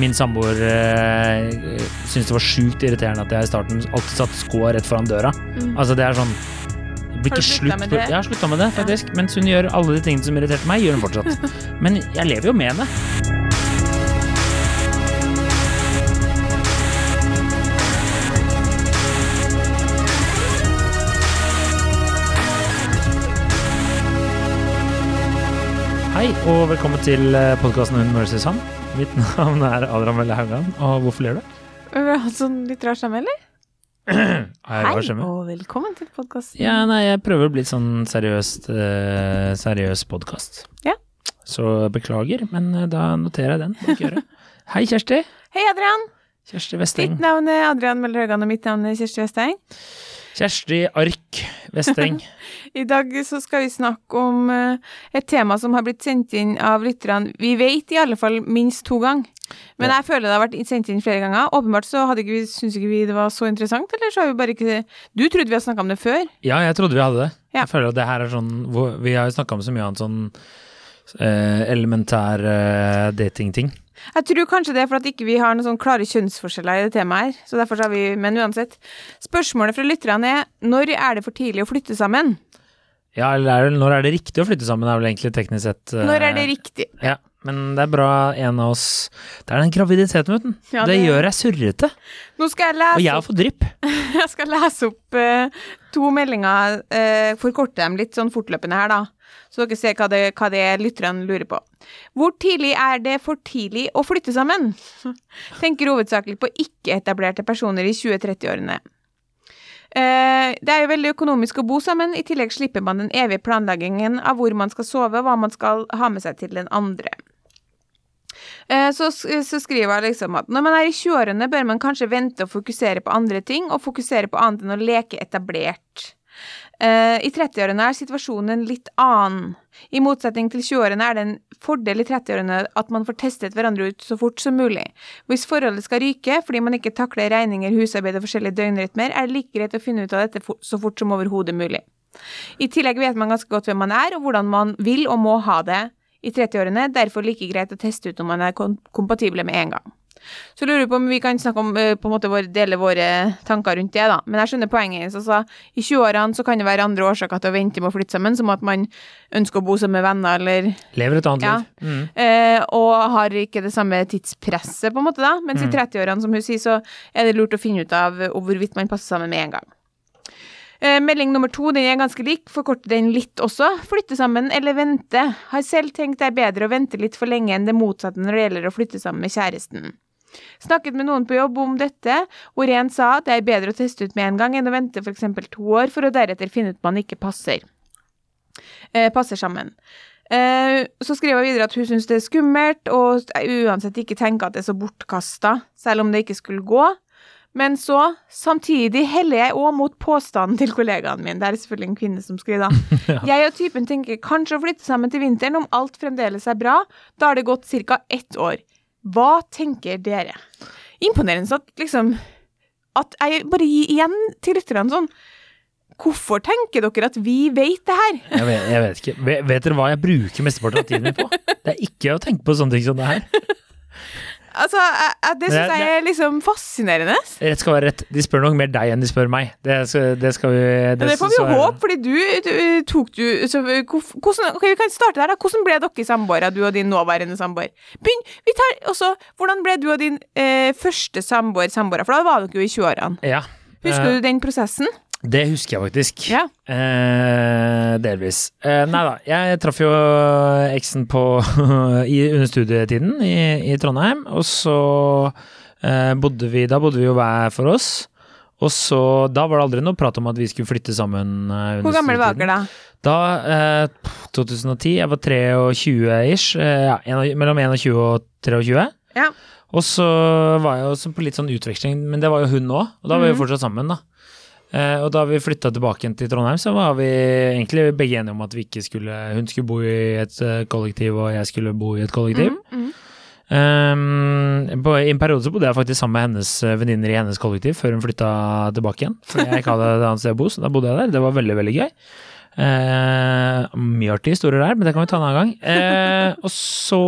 min samboer uh, syntes det var sjukt irriterende at jeg i starten alltid satte skoa rett foran døra. Mm. Altså, det er sånn det blir Har du slutta med det? Jeg har slutta med det, faktisk. Mens hun gjør alle de tingene som irriterte meg, gjør hun fortsatt. Men jeg lever jo med henne. Hei, og velkommen til podkasten Hun Mercy Sand. Mitt navn er Adrian Velle Haugan, og hvorfor ler du? Har du hatt sånn litt rar stemme, eller? Hei, og velkommen til podkasten. Ja, nei, jeg prøver å bli sånn seriøst, eh, seriøs podkast. Ja. Så beklager, men eh, da noterer jeg den. Bak øret. Hei, Kjersti. Hei, Adrian. Kjersti Vesteng. Ditt navn er Adrian Melle Haugan, og mitt navn er Kjersti Vesteng. Kjersti Ark Vesteng. I dag så skal vi snakke om eh, et tema som har blitt sendt inn av lytterne. Vi vet i alle fall minst to ganger. Men jeg føler det har vært sendt inn flere ganger. Åpenbart så hadde ikke vi, syns ikke vi det var så interessant, eller så har vi bare ikke Du trodde vi hadde snakka om det før? Ja, jeg trodde vi hadde det. Ja. Jeg føler at det her er sånn Vi har jo snakka om så mye annet sånn eh, elementær eh, datingting. Jeg tror kanskje det er for at ikke vi har noen sånn klare kjønnsforskjeller i det temaet her. Så derfor har vi, Men uansett. Spørsmålet fra lytterne er når er det for tidlig å flytte sammen? Ja, eller er når er det riktig å flytte sammen, er vel egentlig teknisk sett eh, Når er det riktig? Ja, men det er bra en av oss Det er den graviditeten, vet du. Ja, det... det- gjør deg surrete. Nå skal jeg Og jeg har fått drypp. Jeg skal lese opp uh, to meldinger, uh, forkorte dem litt sånn fortløpende her, da. Så dere ser hva det, hva det er lytterne lurer på. Hvor tidlig er det for tidlig å flytte sammen? Tenker hovedsakelig på ikke-etablerte personer i 20-30-årene. Eh, det er jo veldig økonomisk å bo sammen, i tillegg slipper man den evige planleggingen av hvor man skal sove, og hva man skal ha med seg til den andre. Eh, Så, så skriver jeg liksom at når man er i 20-årene, bør man kanskje vente og fokusere på andre ting, og fokusere på annet enn å leke etablert. Eh, I 30-årene er situasjonen litt annen. I motsetning til 20-årene er det en fordel i 30-årene at man får testet hverandre ut så fort som mulig. Hvis forholdet skal ryke fordi man ikke takler regninger, husarbeid og forskjellige døgnrytmer, er det like greit å finne ut av dette så fort som overhodet mulig. I tillegg vet man ganske godt hvem man er, og hvordan man vil og må ha det i 30-årene, derfor like greit å teste ut om man er kom kompatible med en gang. Så lurer jeg på om vi kan snakke om, eh, på en måte dele våre tanker rundt det, da. Men jeg skjønner poenget hennes. Altså, I 20-årene så kan det være andre årsaker til å vente med å flytte sammen, som at man ønsker å bo sammen med venner, eller Lever et annet Ja. liv. Mm. eh, Og har ikke det samme tidspresset, på en måte, da. Mens i 30-årene, som hun sier, så er det lurt å finne ut av eh, hvorvidt man passer sammen med en gang. Eh, melding nummer to den er ganske lik, forkorter den litt også. Flytte sammen eller vente. Har selv tenkt det er bedre å vente litt for lenge enn det motsatte når det gjelder å flytte sammen med kjæresten. Snakket med noen på jobb om dette, hvor en sa det er bedre å teste ut med en gang enn å vente f.eks. to år for å deretter finne ut man ikke passer. Eh, passer sammen. Eh, så skriver hun videre at hun syns det er skummelt, og uansett ikke tenker at det er så bortkasta, selv om det ikke skulle gå. Men så, samtidig heller jeg òg mot påstanden til kollegaen min. Det er selvfølgelig en kvinne som skriver, da. Jeg og typen tenker kanskje å flytte sammen til vinteren om alt fremdeles er bra. Da har det gått ca. ett år. Hva tenker dere? Imponerende at liksom At jeg bare gir igjen til lytterne sånn Hvorfor tenker dere at vi vet det her? Jeg, vet, jeg vet ikke. Vet, vet dere hva jeg bruker mesteparten av tiden min på? Det er ikke å tenke på sånne ting som det her. Altså, jeg, jeg, Det syns jeg er liksom fascinerende. Rett skal være rett. De spør nok mer deg enn de spør meg. Det skal, det skal vi Det, det får vi håpe, fordi du, du tok du så, hvordan, ok, Vi kan starte der, da. Hvordan ble dere samboere, du og din nåværende samboer? Begynn, vi tar også, Hvordan ble du og din eh, første samboer samboere? For da var dere jo i 20-årene. Ja. Husker Eh, du den prosessen? Det husker jeg faktisk. Ja. Eh, delvis. Eh, nei da, jeg traff jo eksen på i, under studietiden i, i Trondheim, og så eh, bodde vi Da bodde vi jo hver for oss. Og så Da var det aldri noe prat om at vi skulle flytte sammen. eh, Hvor gammel var dere da? Da, eh, 2010, jeg var 23 ish. Eh, ja, mellom 21 og 23. Ja. Og så var jeg jo på litt sånn utveksling, men det var jo hun òg, og da var vi jo fortsatt sammen, da. Eh, og da vi flytta tilbake til Trondheim, så var vi egentlig begge enige om at vi ikke skulle Hun skulle bo i et eh, kollektiv, og jeg skulle bo i et kollektiv. Mm, mm. Um, på, I en periode så bodde jeg faktisk sammen med hennes eh, venninner i hennes kollektiv før hun flytta tilbake igjen. For jeg ikke hadde et annet sted å bo, så da bodde jeg der. Det var veldig, veldig gøy. Uh, mye artige historier der, men det kan vi ta en annen gang. Uh, og så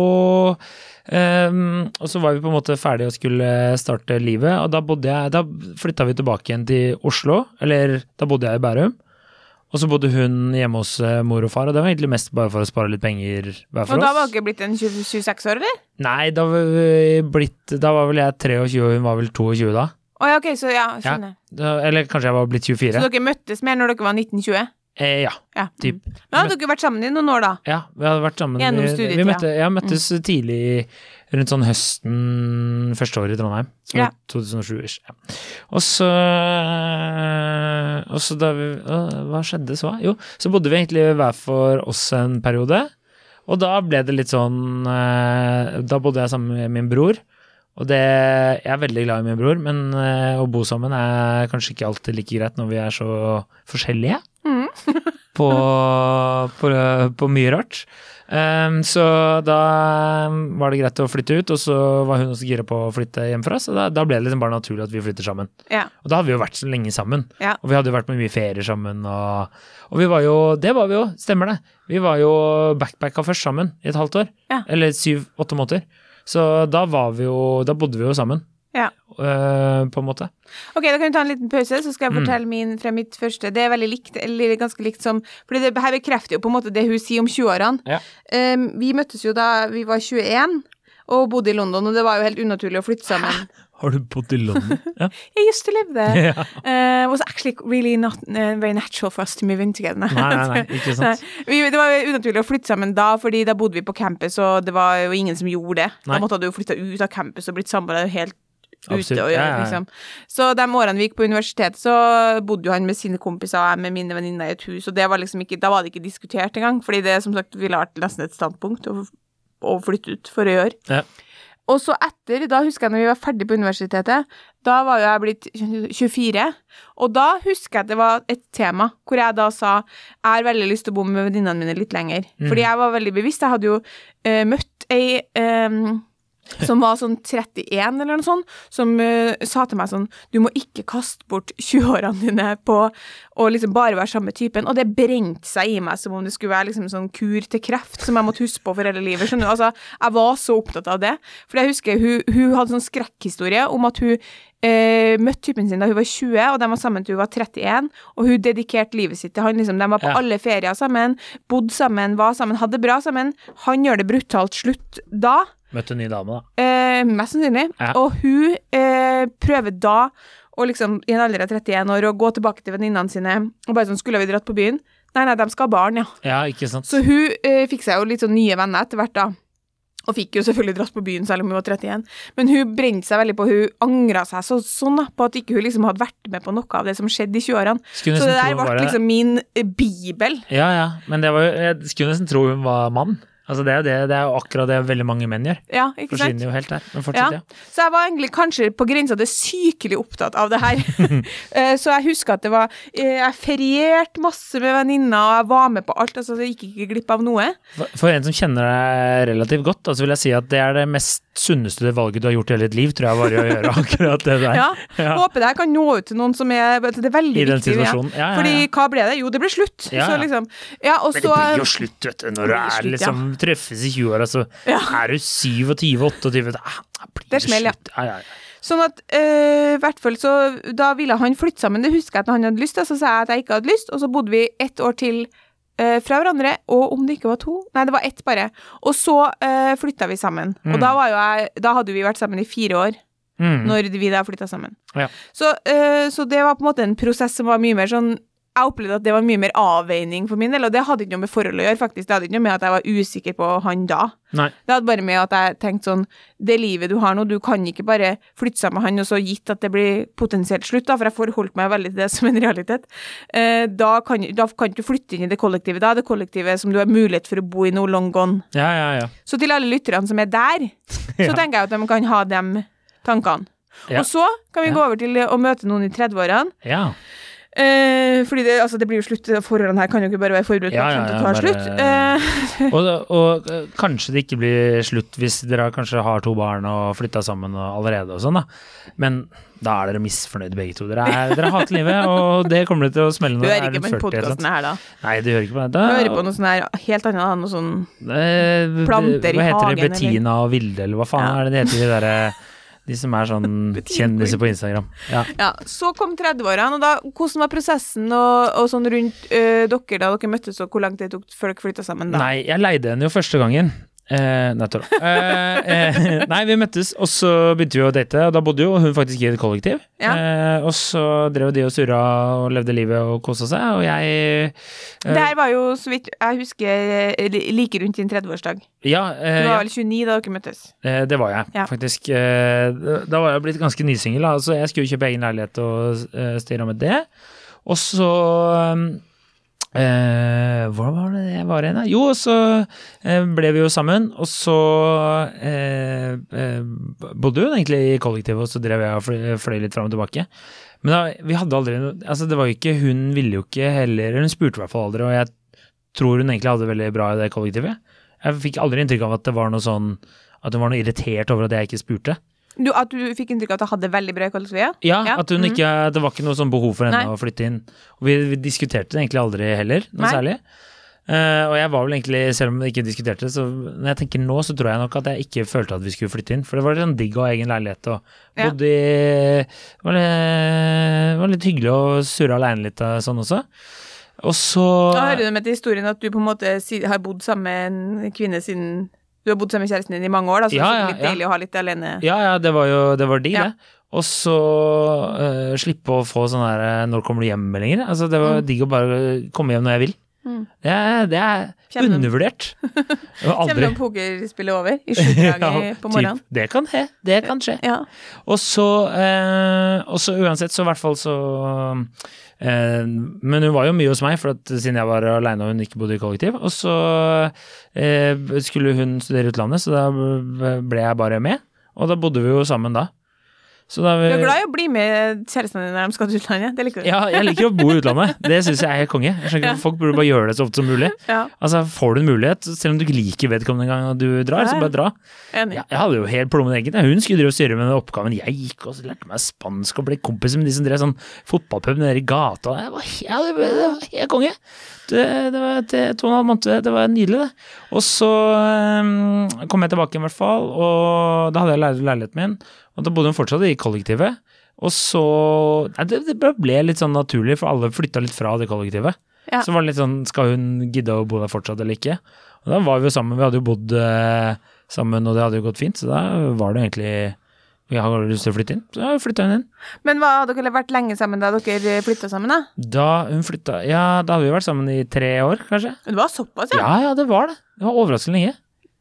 Ehm, og så var vi på en måte ferdige og skulle starte livet, og da bodde jeg Da flytta vi tilbake igjen til Oslo, eller da bodde jeg i Bærum. Og så bodde hun hjemme hos eh, mor og far, og det var egentlig mest bare for å spare litt penger hver for oss. Og da var ikke blitt en 20, 26 år, eller? Nei, da var, vi blitt, da var vel jeg 23, og hun var vel 22 da. Å ja, ok, så ja, skjønner. da eller kanskje jeg var blitt 24. Så dere møttes mer når dere var 1920? Eh, ja, Ja. typ. Mm. Men hadde dere vært sammen i noen år, da? Ja, vi hadde vært sammen. Gjennom vi, studietida. vi møtte, ja, møttes tidlig rundt sånn høsten første år i Trondheim. Ja. 2007-ish. Ja. Og så Og så da vi Hva skjedde så? Jo, så bodde vi egentlig hver for oss en periode. Og da ble det litt sånn eh, Da bodde jeg sammen med min bror. Og det Jeg er veldig glad i min bror, men eh, å bo sammen er kanskje ikke alltid like greit når vi er så forskjellige Mm. På, på, på mye rart. Um, så da var det greit å flytte ut, og så var hun også gira på å flytte hjemmefra, så da, da ble det liksom bare naturlig at vi flytter sammen. Ja. Og da hadde vi jo vært så lenge sammen, Ja. og vi hadde jo vært med mye ferier sammen, og, og vi var jo Det var vi jo, stemmer det. Vi var jo backpacka først sammen i et halvt år. Ja. Eller syv-åtte måneder. Så da var vi jo Da bodde vi jo sammen, Ja. Uh, på en måte. Ok, da kan vi ta en liten pause, så skal jeg Mm. fortelle min fra mitt første. Det er veldig likt, eller ganske likt som For det her bekrefter jo på en måte det hun sier om 20-årene. Ja. Um, vi møttes jo da vi var 21 og bodde i London, og det var jo helt unaturlig å flytte sammen. Har du bodd i London? ja. I used to live there. yeah. Uh, was actually really not uh, very natural for us to move in together. Nei, nei, nei, ikke sant. Vi, det var unaturlig å flytte sammen da, fordi da bodde vi på campus, og det var jo ingen som gjorde det. Nei. Da måtte du jo flytta ut av campus og blitt samboere helt Absolutt. ute og Ja, liksom. Så de årene vi gikk på universitetet, så bodde jo han med sine kompiser og jeg med mine venninner i et hus, og det var liksom ikke, da var det ikke diskutert engang, fordi det som sagt ville vært nesten et standpunkt å, å flytte ut for å gjøre. Ja. Og så etter, da husker jeg når vi var ferdig på universitetet, da var jo jeg blitt 24, og da husker jeg at det var et tema hvor jeg da sa jeg har veldig lyst til å bo med venninnene mine litt lenger. Fordi jeg var veldig bevisst. Jeg hadde jo uh, møtt ei em, som var sånn 31 eller noe sånt, som uh, sa til meg sånn Du må ikke kaste bort 20-årene dine på å liksom bare være samme typen. Og det brente seg i meg som om det skulle være liksom sånn kur til kreft som jeg måtte huske på for hele livet. Skjønner du? Altså, jeg var så opptatt av det. For jeg husker hun, hun hadde sånn skrekkhistorie om at hun eh, møtte typen sin da hun var 20, og de var sammen til hun var 31, og hun dedikerte livet sitt til han. Liksom. De var på Ja. alle ferier sammen, bodde sammen, var sammen, hadde det bra sammen. Han gjør det brutalt slutt da. Møtte en ny dame, da. Eh, mest sannsynlig. Ja. Og hun eh, prøver da, å liksom, i en alder av 31 år, å gå tilbake til venninnene sine og bare sånn Skulle vi dratt på byen? Nei, nei, de skal ha barn, ja. Ja, ikke sant. Så hun eh, fikk seg jo litt sånn nye venner etter hvert, da. Og fikk jo selvfølgelig dratt på byen selv om hun var 31. Men hun brente seg veldig på Hun angra seg så, sånn da, på at ikke hun liksom hadde vært med på noe av det som skjedde i 20-årene. Så det der ble liksom min eh, bibel. Ja, ja, men det var jo Jeg skulle nesten tro hun var mann. Altså, det er det, det er jo akkurat det veldig mange menn gjør. Ja, ikke sant? Forsvinner jo helt der. Men fortsett, ja. Så jeg var egentlig kanskje på grensa til sykelig opptatt av det her. Eh, så jeg husker at det var eh, Jeg ferierte masse med venninner, og jeg var med på alt. Altså, jeg gikk ikke glipp av noe. For, for en som kjenner deg relativt godt, altså så vil jeg si at det er det mest sunneste valget du har gjort i hele ditt liv, tror jeg var å gjøre akkurat det der. Ja, Ja. Håper det her kan nå ut til noen som er Det er veldig I den viktig. Ja. Ja, ja, ja. Fordi hva ble det? Jo, det ble slutt. Ja, Så liksom Ja, og Men det så blir jo slutt, vet du, når du er slutt, ja. liksom treffes i 20-åra, så Ja. er du 27-28 Da ah, blir Det smeller, ja. ja, ja. Sånn at øh, hvert fall så Da ville han flytte sammen. Det husker jeg at han hadde lyst til, så sa jeg at jeg ikke hadde lyst, og så bodde vi ett år til øh, fra hverandre, og om det ikke var to Nei, det var ett bare. Og så øh, flytta vi sammen. Og Mm. da var jo jeg Da hadde vi vært sammen i fire år, Mm. når vi da flytta sammen. Ja. Så, eh, så det var på en måte en prosess som var mye mer sånn jeg opplevde at det var mye mer avveining for min del, og det hadde ikke noe med forhold å gjøre, faktisk. Det hadde ikke noe med at jeg var usikker på han da. Nei. Det hadde bare med at jeg tenkte sånn Det livet du har nå, du kan ikke bare flytte sammen med han, og så gitt at det blir potensielt slutt, da, for jeg forholdt meg veldig til det som en realitet. Eh, da, kan, da kan du flytte inn i det kollektivet. Da er det kollektivet som du har mulighet for å bo i nå long gone. Ja, ja, ja. Så til alle lytterne som er der, så tenker jeg at de kan ha de tankene. Og så kan vi gå over til å møte noen i 30-årene. ja. Eh, fordi det, altså, det blir jo slutt. Forholdene her kan jo ikke bare være forberedt Ja, ja, ja, bare- slutt. Eh, Og, og eh, kanskje det ikke blir slutt hvis dere kanskje har to barn og flytta sammen og allerede og sånn, da. Men da er dere misfornøyde begge to. Dere, er, dere hater livet, og det kommer det til å smelle du når hører dere ikke på den 40. ikke sant? podkasten her, da. Nei, du hører ikke på Du hører på noe sånn her helt annet, noe sånn Eh, Planter i hagen. hva heter det? Bettina og Vilde, eller hva faen Ja. er det de heter, de derre De som er sånn kjendiser på Instagram. Ja. Ja, så kom 30-årene, og da, hvordan var prosessen og, og sånn rundt øh, dere da dere møttes, og hvor lang tid det tok før dere flytta sammen da? Nei, jeg leide henne jo første gangen. Eh, nei. Eh, eh, nei, vi møttes, og så begynte vi å date, og da bodde jo hun faktisk i et kollektiv. Ja. Eh, og så drev de og surra og levde livet og kosa seg, og jeg eh, Det her var jo, så vidt jeg husker, eh, like rundt din 30-årsdag. Ja, Du var vel 29 da dere møttes? eh, det var jeg, Ja. faktisk. Eh, da var jeg blitt ganske nysingel, så så jeg skulle kjøpe egen leilighet og eh, styre med det. Og så Eh, hvor var det jeg var igjen? da? Jo, så eh, ble vi jo sammen, og så eh, eh, bodde hun egentlig i kollektivet, og så drev jeg og fløy, fløy litt fram og tilbake. Men da, vi hadde aldri noe Altså, det var jo ikke Hun ville jo ikke heller Hun spurte i hvert fall aldri, og jeg tror hun egentlig hadde det veldig bra i det kollektivet. Jeg fikk aldri inntrykk av at det var noe sånn At hun var noe irritert over at jeg ikke spurte. Du, at du fikk inntrykk av at hun hadde veldig bra i kollektivet? Ja, Ja, at hun mhm. ikke Det var ikke noe sånn behov for henne Nei. å flytte inn. Og vi, vi diskuterte det egentlig aldri heller, noe Nei. særlig. Uh, og jeg var vel egentlig, selv om vi ikke diskuterte det, så når jeg tenker nå, så tror jeg nok at jeg ikke følte at vi skulle flytte inn. For det var litt sånn digg å ha egen leilighet og Ja. bodde i Det var litt, det var litt hyggelig å surre aleine litt og sånn også. Og så Da hører du med til historien at du på en måte har bodd sammen med en kvinne siden Du har bodd sammen med kjæresten din i mange år, da, så Ja, det er litt deilig å ha litt alene. Ja, ja, det var jo det var de, det. Og så uh, slippe å få sånne der eh, 'når kommer du hjem'-meldinger. Altså, det var Mm. digg å bare komme hjem når jeg vil. Mm. Det er, det er undervurdert. Kommer aldri pokerspillet over i sjudraget Ja, på morgenen? typ. Det kan skje. Det kan skje. Ja. Og så, eh, og så uansett, så i hvert fall så eh, Men hun var jo mye hos meg, for at siden jeg var aleine og hun ikke bodde i kollektiv. Og så eh, skulle hun studere utlandet, så da ble jeg bare med. Og da bodde vi jo sammen da. Så da Du er glad i å bli med kjærestene dine når de skal til utlandet? Det liker du? Ja, jeg liker å bo i utlandet. Det syns jeg er helt konge. Jeg skjønner ikke Ja. Folk burde bare gjøre det så ofte som mulig. Ja, Altså, Får du en mulighet, selv om du ikke liker vedkommende en gang du drar, så bare dra. enig. Ja, jeg hadde jo helt plommen egen. Hun skulle drive og styre med oppgaven. Jeg gikk og lærte meg spansk og ble kompis med de som drev sånn fotballpub nede i gata. Jeg var, ja, det, var- det var helt konge. Det, det var det, to og en halv måned. Det var nydelig, det. Og så um, kom jeg tilbake i hvert fall, og da hadde jeg leid leiligheten min. Og da bodde hun fortsatt i kollektivet. Og så Nei, det, det ble litt sånn naturlig, for alle flytta litt fra det kollektivet. Ja. Så var det litt sånn Skal hun gidde å bo der fortsatt eller ikke? Og da var vi jo sammen. Vi hadde jo bodd eh, sammen, og det hadde jo gått fint. Så da var det egentlig Vi har lyst til å flytte inn, så flytta hun inn. Men hva, hadde dere vært lenge sammen da dere flytta sammen, da? Da hun flytta Ja, da hadde vi vært sammen i tre år, kanskje. Det var såpass, ja? Ja, ja, det var det. Det var overraskende lenge.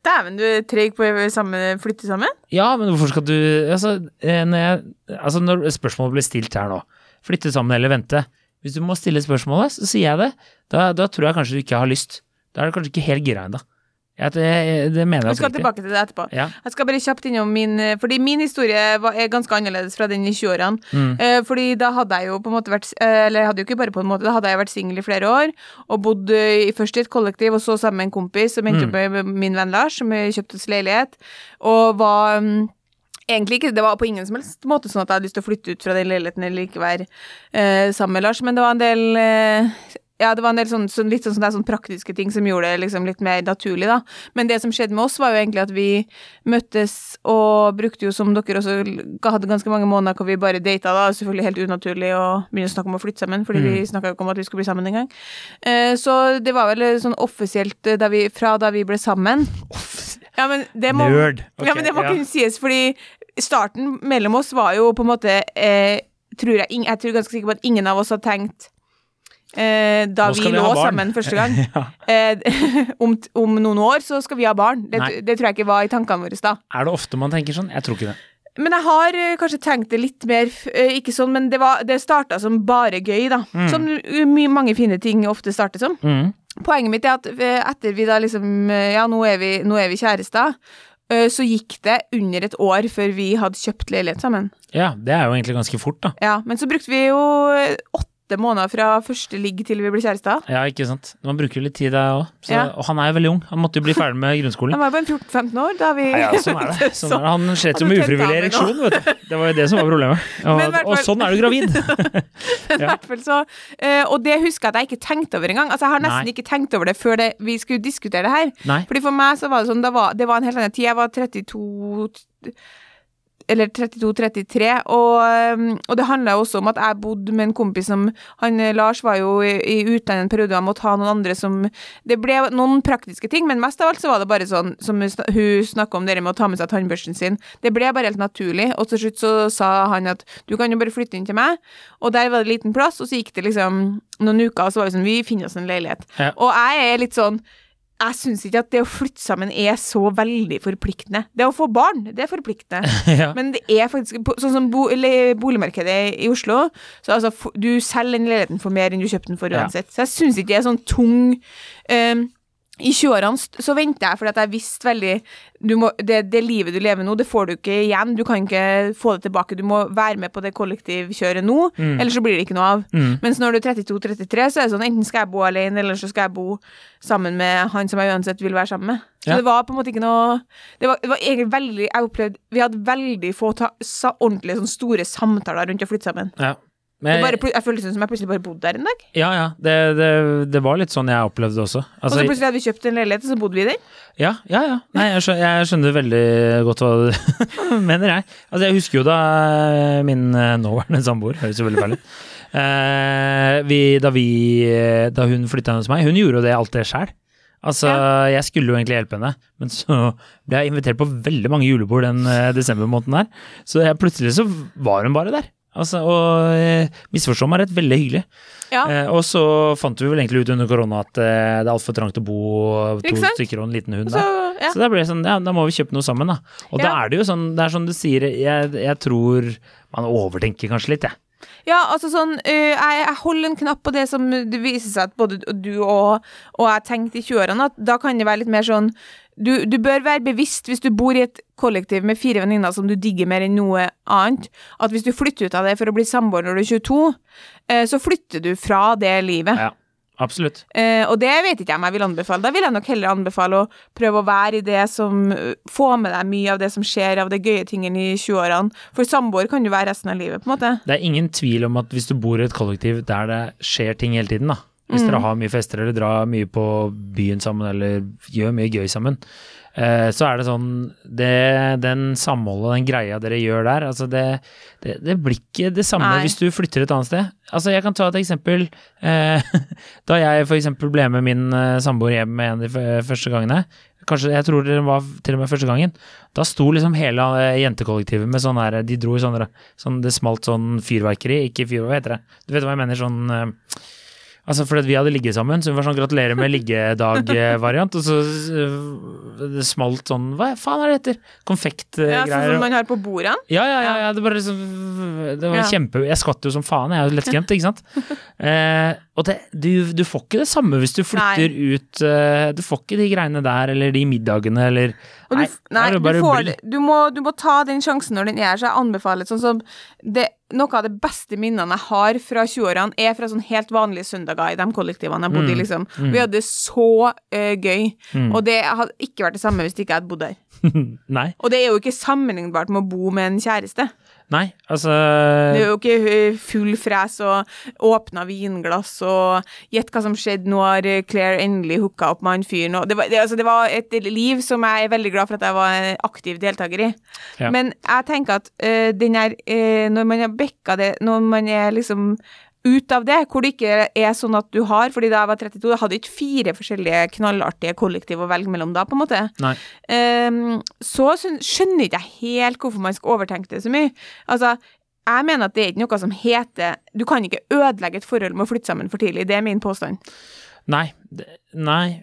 Dæven, du er treg på å sammen, flytte sammen? Ja, men hvorfor skal du Altså, eh, når, jeg, altså når spørsmålet blir stilt her nå, flytte sammen eller vente Hvis du må stille spørsmålet, så sier jeg det. Da, da tror jeg kanskje du ikke har lyst. Da er det kanskje ikke helt gira ennå. Jeg- jeg, det mener Vi skal tilbake til det etterpå. Ja. Jeg skal bare kjapt innom min Fordi min historie var, er ganske annerledes fra den i 20-årene. Mm. Eh, fordi da hadde jeg jo på en måte vært eh, Eller jeg hadde jo ikke bare på en måte, da hadde jeg vært singel i flere år. Og bodd eh, i- først i et kollektiv, og så sammen med en kompis som endte Mm. opp med min venn Lars, som eh, kjøpte oss leilighet. Og var mm, Egentlig ikke, Det var på ingen som helst måte sånn at jeg hadde lyst til å flytte ut fra den leiligheten eller ikke være eh, sammen med Lars, men det var en del eh, ja, det var en del sånn, sånn, litt sånn, sånn praktiske ting som gjorde det liksom litt mer naturlig, da. Men det som skjedde med oss, var jo egentlig at vi møttes og brukte jo, som dere også hadde ganske mange måneder hvor vi bare data, da. Selvfølgelig helt unaturlig å begynne å snakke om å flytte sammen, fordi vi snakka jo ikke om at vi skulle bli sammen engang. Eh, så det var vel sånn offisielt eh, da vi, fra da vi ble sammen. Ja, men det må, Nerd. Okay, ja, men det må ja. kunne sies, fordi starten mellom oss var jo på en måte eh, tror jeg, jeg tror ganske sikker på at ingen av oss har tenkt eh, da vi vi lå sammen første gang. ja. eh, om, om noen år så skal vi ha barn. Det, det tror jeg ikke var i tankene våre da. Er det ofte man tenker sånn? Jeg tror ikke det. Men jeg har eh, kanskje tenkt det litt mer eh, Ikke sånn, men det, var- det starta som bare gøy, da. Som uh, mye, mange fine ting ofte starter som. Mm. Poenget mitt er at eh, etter vi da liksom eh, Ja, nå er vi, nå er vi kjærester. eh, Så gikk det under et år før vi hadde kjøpt leilighet sammen. Ja, det er jo egentlig ganske fort, da. Ja, Men så brukte vi jo eh, åtte åtte måneder fra første ligg til vi blir kjærester. Ja, ikke sant. Man bruker jo litt tid der òg. Ja. Og han er jo veldig ung. Han måtte jo bli ferdig med grunnskolen. han var jo bare 14-15 år da vi Ja, ja, sånn er det. Sånn er det. Han slet jo med ufrivillig ereksjon, vet du. Det var jo det som var problemet. Og, og sånn er du gravid. Men i hvert fall så eh, Og det husker jeg at jeg ikke tenkte over engang. Altså, jeg har nesten Nei. ikke tenkt over det før det, vi skulle diskutere det her. Nei. Fordi for meg så var det sånn, det var, det var en helt annen tid. Jeg var 32 eller 32-33, og, um, og det handla også om at jeg bodde med en kompis som han eh, Lars var jo i, i utlandet en periode, og han måtte ha noen andre som Det ble noen praktiske ting, men mest av alt så var det bare sånn som hun hun snakka om det med å ta med seg tannbørsten sin. Det ble bare helt naturlig, og til slutt så sa han at du kan jo bare flytte inn til meg, og der var det liten plass, og så gikk det liksom noen uker, og så var vi sånn Vi finner oss en leilighet. Ja. Og jeg er litt sånn jeg syns ikke at det å flytte sammen er så veldig forpliktende. Det å få barn, det er forpliktende. ja. Men det er faktisk Sånn som bo, boligmarkedet i Oslo, så altså du selger den leiligheten for mer enn du kjøpte den for Ja. uansett. Så jeg syns ikke det er sånn tung ehm, I 20-årene så venta jeg fordi at jeg visste veldig du må, det, det livet du lever nå, det får du ikke igjen. Du kan ikke få det tilbake. Du må være med på det kollektivkjøret nå, Mm. eller så blir det ikke noe av. Mm. Mens når du er 32-33, så er det sånn enten skal jeg bo alene, eller så skal jeg bo sammen med han som jeg uansett vil være sammen med. Så Ja. det var på en måte ikke noe Det var, det var egentlig veldig Jeg opplevde Vi hadde veldig få ta, sa, ordentlige sånn store samtaler rundt å flytte sammen. ja. Det Men, bare, jeg jeg det som jeg plutselig bare bodde der en dag. ja, ja. Det, det, det var litt sånn jeg opplevde det også. Og Altså, så plutselig hadde vi kjøpt en leilighet, og så bodde vi i den. Ja, ja, ja. Nei, jeg skjønner, jeg skjønner veldig godt hva du mener, jeg. Altså, jeg husker jo da eh, min eh, nåværende samboer Høres jo veldig feil ut. Eh, vi, da, vi, da hun flytta hos meg, hun gjorde jo det alt det sjæl. Altså, jeg skulle jo egentlig hjelpe henne, men så ble jeg invitert på veldig mange julebord den eh, desembermåneden der. Så jeg, plutselig så var hun bare der. Altså, og eh, misforstå meg rett, veldig hyggelig. Ja. Eh, og så fant vi vel egentlig ut under korona at eh, det er altfor trangt å bo to stykker og en liten hund der. så, ja. Så da ble det sånn, ja, da må vi kjøpe noe sammen, da. Og da er det jo sånn, det er sånn du sier, jeg, jeg tror man overtenker kanskje litt, jeg. Ja, altså sånn uh, jeg, jeg holder en knapp på det som det viser seg at både du og, og jeg tenkte i 20-årene, at da kan det være litt mer sånn du, du bør være bevisst hvis du bor i et kollektiv med fire venninner som du digger mer enn noe annet, at hvis du flytter ut av det for å bli samboer når du er 22, eh, så flytter du fra det livet. Ja, absolutt. Eh, og det vet ikke jeg om jeg vil anbefale. Da vil jeg nok heller anbefale å prøve å være i det som får Få med deg mye av det som skjer av de gøye tingene i 20-årene. For samboer kan du være resten av livet, på en måte. Det er ingen tvil om at hvis du bor i et kollektiv der det skjer ting hele tiden, da. Hvis Mm. dere har mye fester eller drar mye på byen sammen eller gjør mye gøy sammen, eh, så er det sånn det, Den samholdet, den greia dere gjør der, altså det, det, det blir ikke det samme Nei. hvis du flytter et annet sted. Altså Jeg kan ta et eksempel. Eh, da jeg eksempel ble med min eh, samboer hjem med en av de første gangene, kanskje jeg tror det var til og med første gangen, da sto liksom hele jentekollektivet med sånn her De dro i sånne sånn, Det smalt sånn fyrverkeri, ikke fyrverkeri, hva heter det? Du vet hva jeg mener? Sånn Altså fordi vi hadde ligget sammen, så hun var sånn gratulerer med liggedag-variant, og så eh, det smalt sånn Hva faen er det heter? Ja, Konfektgreier. sånn som man har på bordene. Ja, ja, ja, ja, det bare liksom Det var Ja. kjempe Jeg skvatt jo som faen, jeg er jo lettskremt, ikke sant. Eh, og det, du, du får ikke det samme hvis du flytter ut eh, Du får ikke de greiene der, eller de middagene, eller Og du, nei, er du, får, du, må, du må ta den sjansen når den er her, så jeg anbefaler sånn som det, Noe av det beste minnene jeg har fra 20-årene, er fra sånn helt vanlige søndager i de kollektivene jeg bodde i, Mm, liksom. mm. Vi hadde det så uh, gøy, Mm. og det hadde ikke vært det samme hvis ikke jeg hadde bodd der. Nei. Og det er jo ikke sammenlignbart med å bo med en kjæreste. Nei, altså Det er jo ikke eh, full fres og åpna vinglass og gjett hva som skjedde, nå har eh, Claire endelig hooka opp med han fyren og det var, det, altså, det var et liv som jeg er veldig glad for at jeg var en aktiv deltaker i. Ja. Men jeg tenker at uh, den her uh, Når man har bekka det, når man er liksom ut av det, hvor det ikke er sånn at du har fordi da jeg var 32, jeg hadde ikke fire forskjellige knallartige kollektiv å velge mellom da, på en måte. Nei. Ehm, så skjøn- skjønner ikke jeg helt hvorfor man skal overtenke det så mye. Altså, jeg mener at det er ikke noe som heter Du kan ikke ødelegge et forhold med å flytte sammen for tidlig. Det er min påstand. Nei, nei,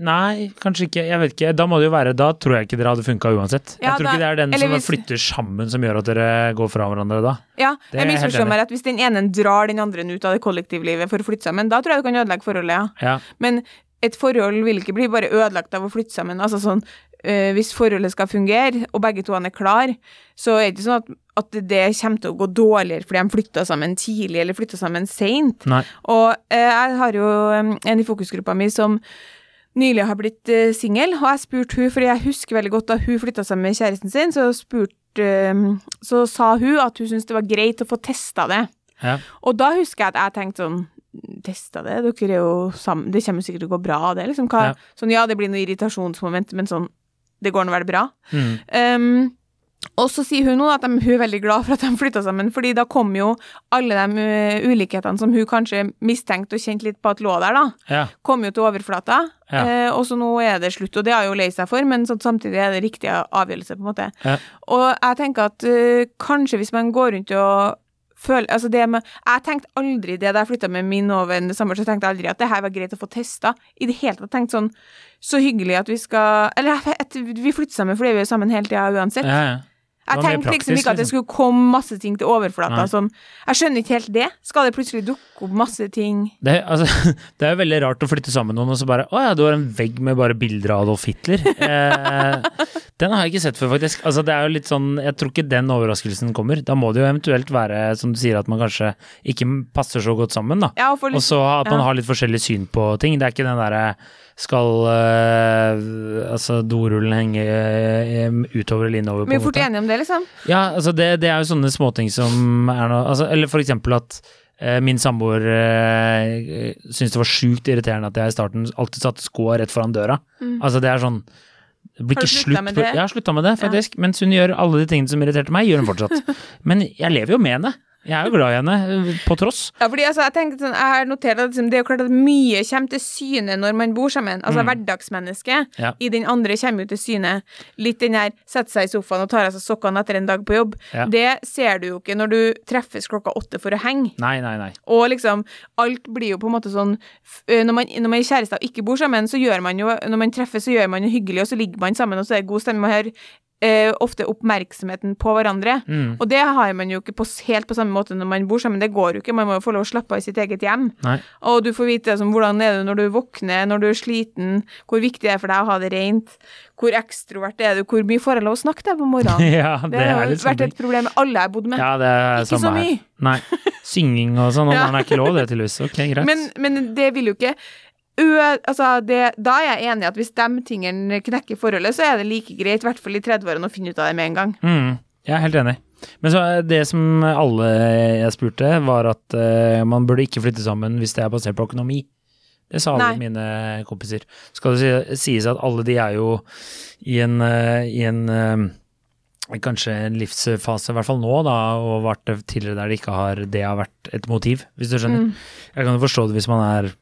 nei, kanskje ikke. Jeg vet ikke. Da må det jo være Da tror jeg ikke dere hadde funka uansett. Ja, jeg tror da- ikke det er den som hvis- flytter sammen som gjør at dere går fra hverandre da. Ja, jeg misforstår meg rett. Hvis den ene drar den andre ut av det kollektivlivet for å flytte sammen, da tror jeg du kan ødelegge forholdet, ja. Ja. Men et forhold vil ikke bli bare ødelagt av å flytte sammen. Altså sånn eh, hvis forholdet skal fungere, og begge to er klar, så er det ikke sånn at, at det kommer til å gå dårligere fordi de flytta sammen tidlig eller flytta sammen seint. Og eh, jeg har jo en i fokusgruppa mi som nylig har blitt eh, singel, og jeg spurte hun, fordi jeg husker veldig godt da hun flytta sammen med kjæresten sin, så spurt, Så sa hun at hun syntes det var greit å få testa det. Ja. Og da husker jeg at jeg tenkte sånn Testa det, dere er jo sammen, det kommer sikkert til å gå bra, det, liksom. Hva, Ja. Sånn, ja, det blir noe irritasjonsmoment, men sånn, det går nå vel bra. Mm. Um, og så sier hun nå at de, hun er veldig glad for at de flytta sammen, fordi da kom jo alle de uh, ulikhetene som hun kanskje mistenkte og kjente litt på at lå der, da, Ja. kom jo til overflata. Ja. Eh, og så nå er det slutt, og det har hun lei seg for, men samtidig er det riktig avgjørelse, på en måte. Ja. Og jeg tenker at uh, kanskje hvis man går rundt og føler Altså det med Jeg tenkte aldri det da jeg flytta med min nåværende samboer, så tenkte jeg aldri at det her var greit å få testa. I det hele tatt tenkt sånn Så hyggelig at vi skal Eller at vi flytter sammen fordi vi er sammen hele tida uansett. Ja, ja. Jeg tenkte liksom ikke at det liksom. skulle komme masse ting til overflata som Jeg skjønner ikke helt det. Skal det plutselig dukke opp masse ting Det, altså, det er jo veldig rart å flytte sammen med noen, og så bare Å ja, du har en vegg med bare bilder av Adolf Hitler. Eh, den har jeg ikke sett før, faktisk. Altså, det er jo litt sånn Jeg tror ikke den overraskelsen kommer. Da må det jo eventuelt være, som du sier, at man kanskje ikke passer så godt sammen, da. Ja, og litt, Og så at man ja. har litt forskjellig syn på ting. Det er ikke den derre skal uh, altså dorullen henge eh, utover eller innover, Vi er fort enige om det, liksom. Ja, altså det, det er jo sånne småting som er noe altså, Eller for eksempel at uh, min samboer uh, syntes det var sjukt irriterende at jeg i starten alltid satte skoa rett foran døra. Altså det er sånn det blir Har du slutta med det? det? Jeg har slutta med det, faktisk. Mens hun gjør alle de tingene som irriterte meg, gjør hun fortsatt. Men jeg lever jo med henne. Jeg er jo glad i henne, på tross. Ja, fordi altså, jeg tenkte sånn, jeg har notert at liksom, det er jo klart at mye kommer til syne når man bor sammen. Altså hverdagsmennesket Mm. Ja. i den andre kommer jo til syne. Litt den her sette seg i sofaen og tar av seg sokkene etter en dag på jobb. Ja. Det ser du jo ikke når du treffes klokka åtte for å henge. Nei, nei, nei. Og liksom, alt blir jo på en måte sånn Når man, når man er kjærester og ikke bor sammen, så gjør man jo Når man treffes, så gjør man jo hyggelig, og så ligger man sammen, og så er det god stemning. Man har eh, ofte oppmerksomheten på hverandre. Mm. Og det har man jo ikke på, helt på samme måte når man bor sammen. Det går jo ikke. Man må jo få lov å slappe av i sitt eget hjem. nei. Og du får vite altså, hvordan er det når du våkner, når du er sliten, hvor viktig det er for deg å ha det rent, hvor ekstrovert er du, hvor mye får jeg lov å snakke til deg på morgenen? Ja, det, Det har sånn vært et problem med alle jeg har bodd med. Ja, det er Ikke så mye. Nei. Synging og sånn, og Ja. er ikke lov, det tydeligvis. Ok, greit. Men, men det vil jo ikke altså det, da er jeg enig i at hvis de tingene knekker forholdet, så er det like greit, i hvert fall i 30-årene, å finne ut av det med en gang. Mm, jeg er helt enig. Men så er det som alle jeg spurte, var at uh, man burde ikke flytte sammen hvis det er basert på økonomi. Det sa alle Nei. mine kompiser. Skal det sies at alle de er jo i en, uh, i en uh, Kanskje en livsfase, i hvert fall nå, da, og vært tidligere der det ikke har det har vært et motiv, hvis du skjønner. Jeg kan jo forstå det hvis man er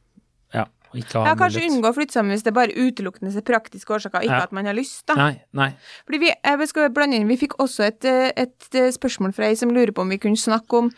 ja, kanskje unngå å flytte sammen hvis det bare utelukkende er praktiske årsaker, ikke Ja. at man har lyst, da. Nei, nei. Fordi vi, jeg skal blande inn, vi fikk også et, eh, et eh, spørsmål fra ei som lurer på om vi kunne snakke om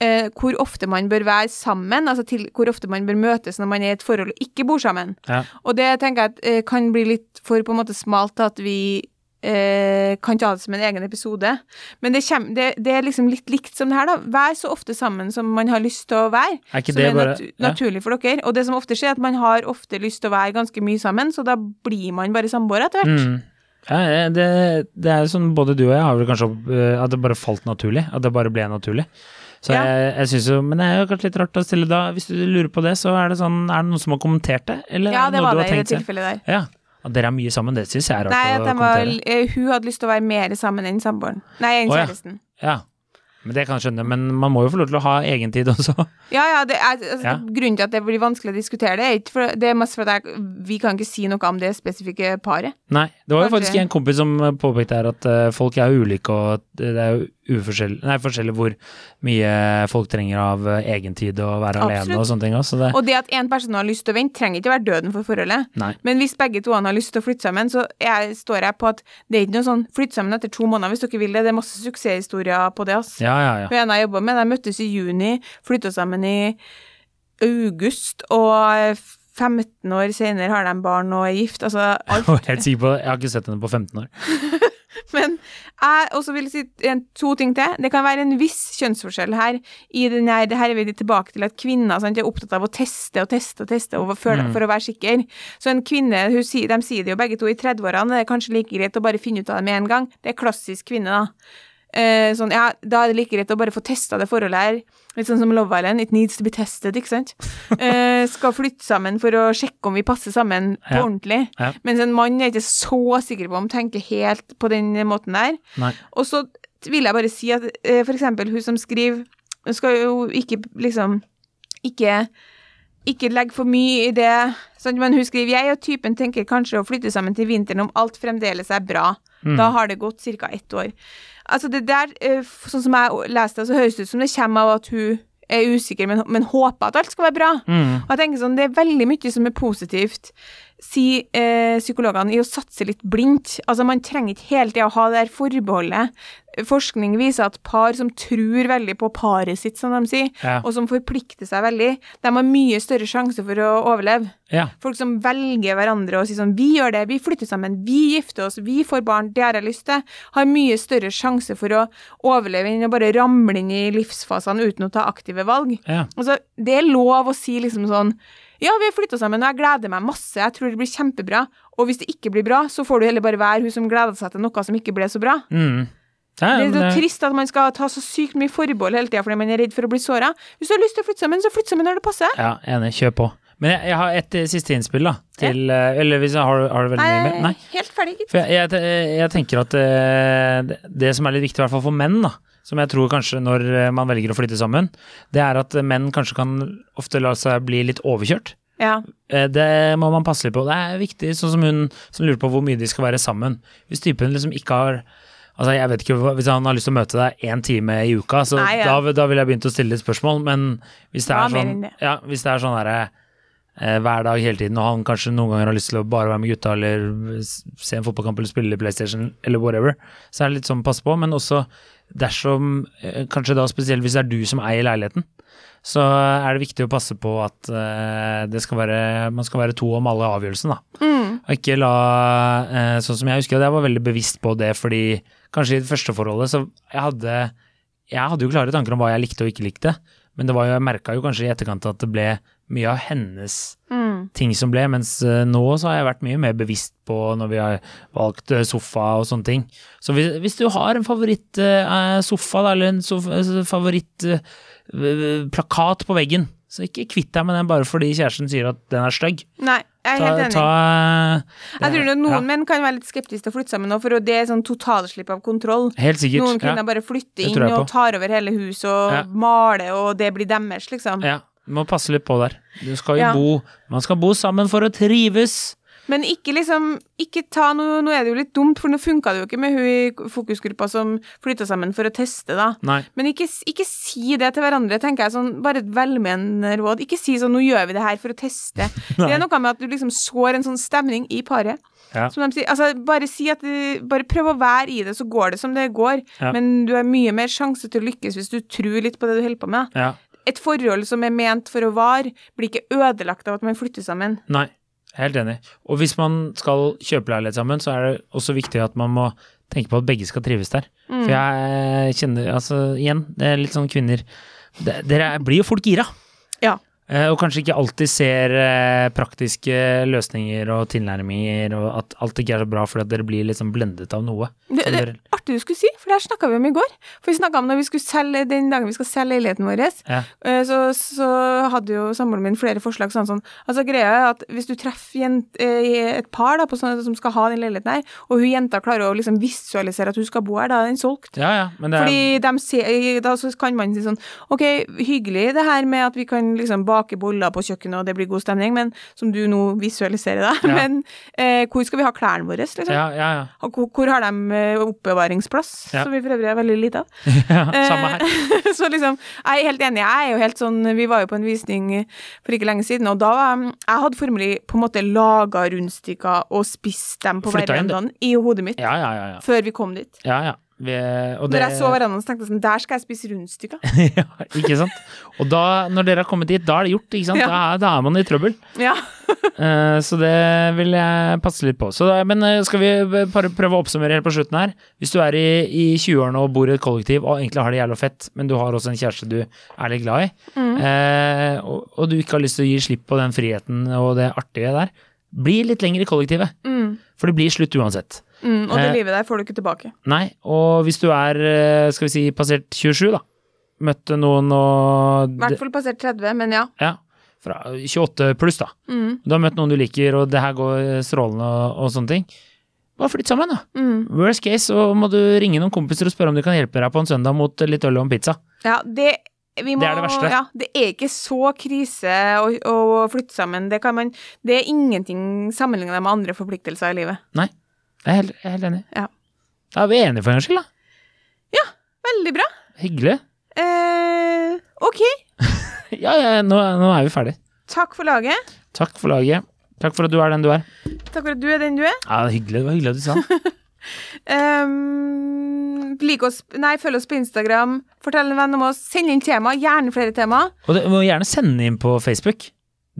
eh, hvor ofte man bør være sammen, altså til hvor ofte man bør møtes når man er i et forhold og ikke bor sammen. Ja. Og det tenker jeg at, eh, kan bli litt for på en måte smalt at vi eh, kan ta det som en egen episode. Men det, kommer, det, det er liksom litt likt som det her, da. Vær så ofte sammen som man har lyst til å være. Er ikke som det er bare nat ja. naturlig for dere. Og det som ofte skjer, er at man har ofte lyst til å være ganske mye sammen, så da blir man bare samboere etter hvert. Mm. Ja, det, det er sånn både du og jeg har vel kanskje eh, at det bare falt naturlig. At det bare ble naturlig. Så Ja. jeg, jeg synes jo, Men det er jo kanskje litt rart å stille da, hvis du lurer på det, så er det sånn Er det noen som har kommentert det? Eller Ja, det det var det i det tilfellet der. Ja. At dere er mye sammen, det syns jeg er rart Nei, å kommentere. Nei, hun hadde lyst til å være mer sammen enn samboeren. Nei, enn Å, ja. Ja. Men det kan jeg skjønne. Men man må jo få lov til å ha egentid også. Ja, ja, det er, altså, Ja. Grunnen til at det blir vanskelig å diskutere det, er ikke for, det er mest for at jeg, vi kan ikke si noe om det spesifikke paret. Nei, det var jo Kanskje. faktisk en kompis som påpekte her at eh, folk er ulike, og det er jo uforskjellig, nei, forskjellig hvor mye folk trenger av eh, egentid og være alene og sånne ting også. Det, Og det at en person har lyst til å vente, trenger ikke være døden for forholdet. nei. Men hvis begge to har lyst til å flytte sammen, så jeg, står jeg på at det er ikke noe sånn flytt sammen etter to måneder hvis dere vil det. Det er masse suksesshistorier på det, ass. Ja, ja, ja. Hun ene jeg jobba med, de møttes i juni, flytta sammen i august, og 15 år senere har de barn og er gift. Altså, alt Jeg på Jeg har ikke sett henne på 15 år. Men jeg også vil si to ting til. Det kan være en viss kjønnsforskjell her. I denne, det her er vi tilbake til at kvinner sant, er opptatt av å teste og teste og teste og for, Mm. for å være sikker. Så en kvinne, hun, de sier det jo begge to i 30-årene, det er kanskje like greit å bare finne ut av det med en gang. Det er klassisk kvinne, da. Eh, sånn, ja, da er det like greit å bare få testa det forholdet her. Litt sånn som Love Island, it needs to be tested, ikke sant. Eh, skal flytte sammen for å sjekke om vi passer sammen på Ja. ordentlig. Ja. Mens en mann er ikke så sikker på om tenker helt på den måten der. Nei. Og så vil jeg bare si at eh, for eksempel hun som skriver, hun skal jo ikke liksom ikke ikke legge for mye i det, sånn, men hun skriver jeg og typen tenker kanskje å flytte sammen til vinteren om alt fremdeles er bra. Mm. Da har det gått ca. ett år. Altså det der, eh, sånn som jeg leste det, så høres det ut som det kommer av at hun er usikker, men, men håper at alt skal være bra. Mm. Og jeg tenker sånn, Det er veldig mye som er positivt, sier eh, psykologene, i å satse litt blindt. Altså Man trenger ikke hele tida å ha det der forbeholdet. Forskning viser at par som tror veldig på paret sitt, som de sier, Ja. og som forplikter seg veldig, de har mye større sjanse for å overleve. Ja. Folk som velger hverandre og sier sånn Vi gjør det, vi flytter sammen, vi gifter oss, vi får barn, det har jeg lyst til, har mye større sjanse for å overleve enn å bare ramle inn i livsfasene uten å ta aktive valg. ja. Altså, det er lov å si liksom sånn Ja, vi har flytta sammen, og jeg gleder meg masse, jeg tror det blir kjempebra. Og hvis det ikke blir bra, så får du heller bare være hun som gleder seg til noe som ikke ble så bra. Mm. Ja, Det er så det- trist at man skal ta så sykt mye forbehold hele tida fordi man er redd for å bli såra. Hvis du har lyst til å flytte sammen, så flytt sammen når det passer. Ja, enig. Kjør på. Men jeg, jeg har et eh, siste innspill, da. Til eh, Eller hvis jeg har, har du veldig mye mer? Nei. helt ferdig, gitt. For jeg, jeg, jeg tenker at eh, det, det som er litt viktig, i hvert fall for menn, da, som jeg tror kanskje når eh, man velger å flytte sammen, det er at menn kanskje kan ofte la seg bli litt overkjørt. Ja. Eh, Det må man passe litt på. Det er viktig, sånn som hun som lurer på hvor mye de skal være sammen. Hvis typen liksom ikke har Altså, jeg vet ikke, Hvis han har lyst til å møte deg én time i uka, så Nei, ja. da, da ville jeg begynt å stille litt spørsmål. Men hvis det er sånn, ja, hvis det er sånn derre eh, hver dag hele tiden, og han kanskje noen ganger har lyst til å bare være med gutta eller se en fotballkamp eller spille PlayStation eller whatever, så er det litt sånn passe på. Men også dersom, eh, kanskje da spesielt hvis det er du som eier leiligheten, så er det viktig å passe på at eh, det skal være, man skal være to om alle avgjørelsene. da. Mm. Og ikke la eh, Sånn som jeg husker at jeg var veldig bevisst på det, fordi kanskje i det første forholdet så jeg hadde Jeg hadde jo klare tanker om hva jeg likte og ikke likte, men det var jo, jeg merka jo kanskje i etterkant at det ble mye av hennes Mm. Ting som ble, mens eh, nå så har jeg vært mye mer bevisst på når vi har valgt eh, sofa og sånne ting. Så hvis, hvis du har en favorittsofa, eller en favorittplakat på veggen, så ikke kvitt deg med den bare fordi kjæresten sier at den er stygg. Nei, jeg er helt enig. ta jeg tror noen ja, menn kan være litt skeptiske til å flytte sammen nå, for det er sånn totalslipp av kontroll. Helt sikkert. Noen kvinner ja. bare flytter inn og tar over hele huset og Ja. maler, og det blir deres, liksom. ja. Du må passe litt på der. Du skal jo Ja. bo Man skal bo sammen for å trives. Men ikke liksom Ikke ta noe Nå er det jo litt dumt, for nå funka det jo ikke med hun i fokusgruppa som flytta sammen for å teste, da. Nei. Men ikke, ikke si det til hverandre, tenker jeg sånn, bare et velmenende råd. Ikke si sånn 'nå gjør vi det her for å teste'. det er noe med at du liksom sår en sånn stemning i paret. Ja. Som de sier, altså bare si at Bare prøv å være i det, så går det som det går. Ja. Men du har mye mer sjanse til å lykkes hvis du tror litt på det du holder på med. Ja. Et forhold som er ment for å vare, blir ikke ødelagt av at man flytter sammen. Nei. Helt enig. Og hvis man skal kjøpe leilighet sammen, så er det også viktig at man må tenke på at begge skal trives der. Mm. For jeg kjenner Altså, igjen, det er litt sånn kvinner Dere blir jo fort gira. Eh, Og kanskje ikke alltid ser eh, praktiske løsninger og tilnærminger, og at alt ikke er så bra fordi at dere blir liksom blendet av noe. Det, det er artig du skulle si, for det her snakka vi om i går. For vi snakka om når vi skulle selge, den dagen vi skal selge leiligheten vår, Ja. eh, så, så hadde jo samboeren min flere forslag sånn sånn Altså greia er at hvis du treffer jent, et par da på sånne, som skal ha den leiligheten her, og hun jenta klarer å liksom visualisere at hun skal bo her, da er den solgt. ja, ja, er Fordi de ser, da så kan man si sånn Ok, hyggelig det her med at vi kan liksom bake boller på kjøkkenet og det blir god stemning, men som du nå visualiserer, da. Ja. Men eh, hvor skal vi ha klærne våre, liksom? ja, ja, ja. Hvor, hvor har de eh, oppbevaringsplass, Ja. som vi for øvrig er veldig lite av? ja samme her. Eh, så liksom, jeg er helt enig. Jeg er jo helt sånn Vi var jo på en visning for ikke lenge siden, og da var Jeg hadde formelig på en måte laga rundstykker og spist dem på hver verandaen i hodet mitt Ja, ja, ja. ja. før vi kom dit. ja, ja. Vi, og Når jeg så hverandre, så tenkte jeg sånn Der skal jeg spise rundstykker. ja, ikke sant? Og da, når dere har kommet dit, da er det gjort, ikke sant? Ja. Da, da er man i trøbbel. Ja. uh, så det vil jeg passe litt på. Så da, men eh, skal vi bare prøve å oppsummere helt på slutten her? Hvis du er i, i 20-årene og bor i et kollektiv og egentlig har det jævla fett, men du har også en kjæreste du er litt glad i, eh, og, og du ikke har lyst til å gi slipp på den friheten og det artige der, bli litt lenger i kollektivet. Mm. For det blir slutt uansett. Mm, og det Eh, livet der får du ikke tilbake. Nei, og hvis du er, eh, skal vi si, passert 27, da, møtte noen og I hvert fall passert 30, men ja. Ja, fra 28 pluss, da. Mm. Du har møtt noen du liker, og det her går strålende og, og sånne ting. Bare flytt sammen, da. Mm. Worst case, så må du ringe noen kompiser og spørre om de kan hjelpe deg på en søndag mot litt øl og en pizza. Ja, det vi må, Det er det verste. Ja, det er ikke så krise å, å flytte sammen. Det, kan man, det er ingenting sammenlignet med andre forpliktelser i livet. Nei, jeg er helt, jeg er helt enig. Ja. Da er vi enige for en gangs skyld, da. Veldig bra. Hyggelig. Eh, ok, Ja, ja, nå, nå er vi ferdig. takk for laget. Takk for laget. Takk for at du er den du er. Takk for at du er den du er. Ja, det, er hyggelig, det var hyggelig at du sa. Um, like oss, nei, følg oss på Instagram. Fortell en venn om oss. Send inn tema. Gjerne flere tema. Og du må gjerne sende inn på Facebook.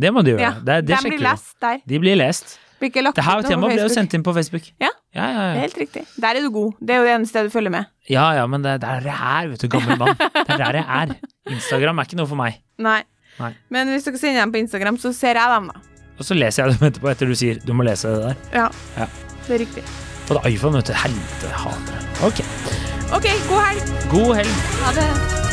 Det må du gjøre. Ja, det, det De blir lest der. De blir lest. Blir ikke lagt Det her temaet ble jo sendt inn på Facebook. Ja. Ja, ja, Det er ja. helt riktig. Der er du god. Det er jo det eneste du følger med. ja, ja men det, det er der jeg er, vet du, gammel mann. Det er der jeg er. Instagram er ikke noe for meg. Nei. Nei. Men hvis dere sender dem på Instagram, så ser jeg dem, da. Og så leser jeg dem etterpå, etter du sier du må lese det der. Ja. Ja. Det er riktig. Er iPhone, vet du. Helvete, hater det. Ok. OK, god helg. God helg. Ha det.